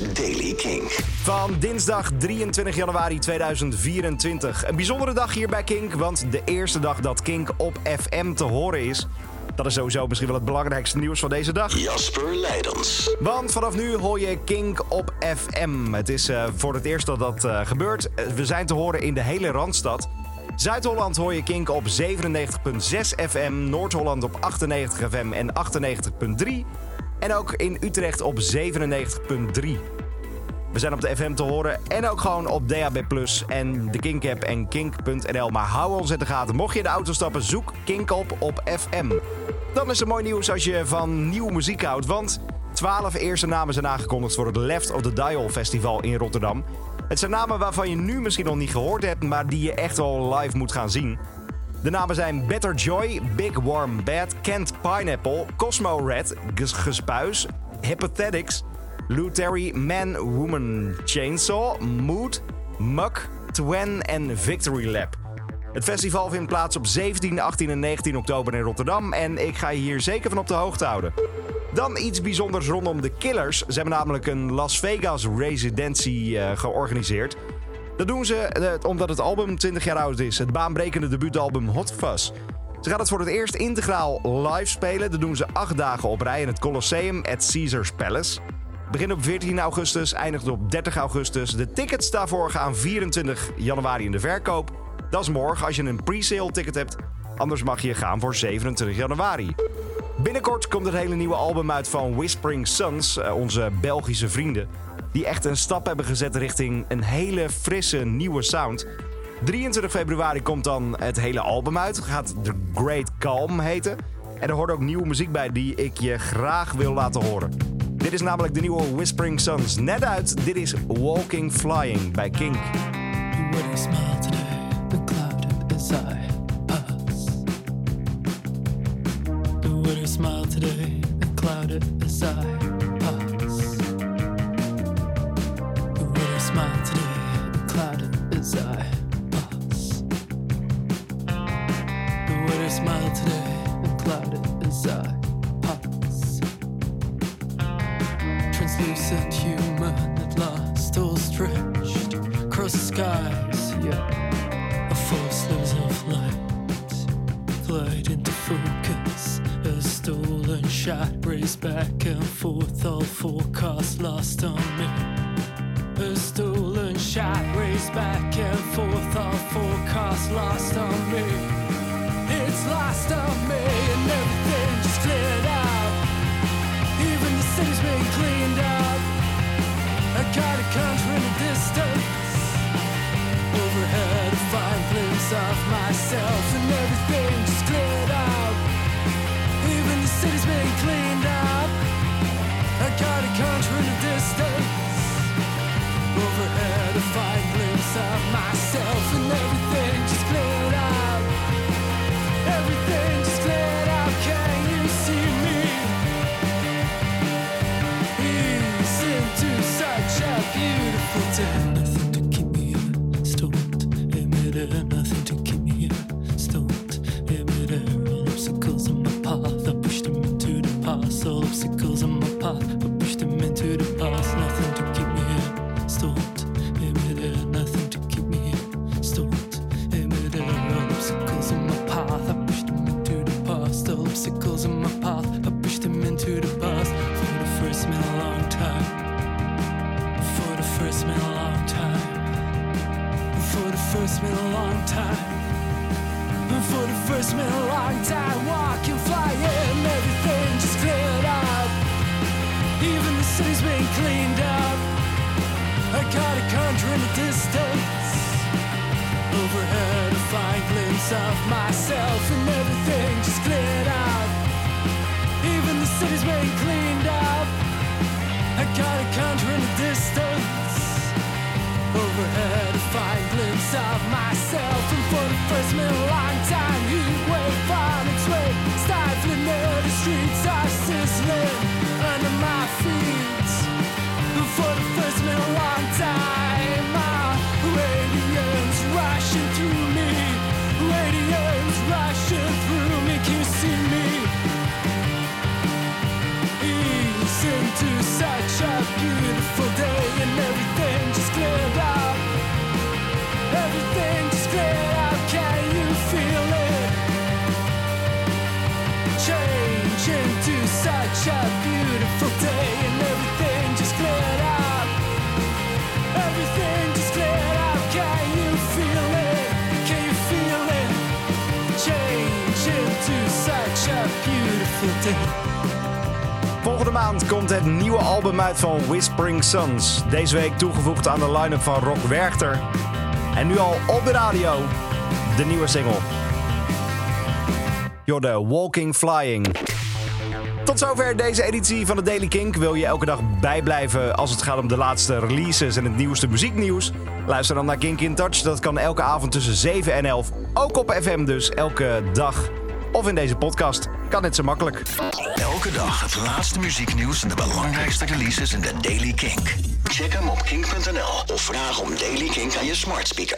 is Daily King. Van dinsdag 23 januari 2024. Een bijzondere dag hier bij Kink, want de eerste dag dat Kink op FM te horen is. Dat is sowieso misschien wel het belangrijkste nieuws van deze dag. Jasper Leidens. Want vanaf nu hoor je Kink op FM. Het is uh, voor het eerst dat dat uh, gebeurt. We zijn te horen in de hele Randstad. Zuid-Holland hoor je Kink op 97.6 FM, Noord-Holland op 98 FM en 98.3. En ook in Utrecht op 97.3. We zijn op de FM te horen en ook gewoon op DAB+, en de Kink-app en kink.nl. Maar hou ons in de gaten. Mocht je in de auto stappen, zoek Kink op op FM. Dan is er mooi nieuws als je van nieuwe muziek houdt, want 12 eerste namen zijn aangekondigd voor het Left of the Dial Festival in Rotterdam. Het zijn namen waarvan je nu misschien nog niet gehoord hebt, maar die je echt wel live moet gaan zien. De namen zijn Better Joy, Big Warm Bad, Kent Pineapple, Cosmo Red, Gespuis, Hypothetics, Lou Terry, Man Woman Chainsaw, Mood, Muck, Twen en Victory Lab. Het festival vindt plaats op 17, 18 en 19 oktober in Rotterdam en ik ga je hier zeker van op de hoogte houden. Dan iets bijzonders rondom de Killers. Ze hebben namelijk een Las Vegas residentie uh, georganiseerd. Dat doen ze uh, omdat het album 20 jaar oud is. Het baanbrekende debuutalbum Hot Fuzz. Ze gaan het voor het eerst integraal live spelen. Dat doen ze acht dagen op rij in het Colosseum at Caesars Palace. Begin op 14 augustus, eindigt op 30 augustus. De tickets daarvoor gaan 24 januari in de verkoop. Dat is morgen als je een pre-sale ticket hebt. Anders mag je gaan voor 27 januari. Binnenkort komt het hele nieuwe album uit van Whispering Suns, eh, onze Belgische vrienden. Die echt een stap hebben gezet richting een hele frisse nieuwe sound. 23 februari komt dan het hele album uit. Gaat The Great Calm heten. En er hoort ook nieuwe muziek bij die ik je graag wil laten horen. Dit is namelijk de nieuwe Whispering Suns. Net uit, dit is Walking Flying bij Kink. smile today and shot raced back and forth, all forecasts lost on me. A stolen shot raced back and forth, all forecasts lost on me. It's lost on me, and everything just cleared out. Even the city's been cleaned up. I got a country in the distance. Overhead, a fine glimpse of myself, and everything just cleared out Even the city's been cleaned up. First in a long time. For the first in a long time, walking, flying, everything just cleared up. Even the city's been cleaned up. I got a country in the distance. Overhead, a fine glimpse of myself, and everything just cleared up. Even the city's been cleaned up. I got a country Volgende maand komt het nieuwe album uit van Whispering Suns. Deze week toegevoegd aan de line-up van Rock Werchter. En nu al op de radio, de nieuwe single. You're Walking Flying. Tot zover deze editie van de Daily Kink. Wil je elke dag bijblijven als het gaat om de laatste releases en het nieuwste muzieknieuws? Luister dan naar Kink in Touch. Dat kan elke avond tussen 7 en 11. Ook op FM dus, elke dag. Of in deze podcast. Kan net zo makkelijk. Elke dag het laatste muzieknieuws en de belangrijkste releases in de Daily Kink. Check hem op kink.nl of vraag om Daily Kink aan je smart speaker.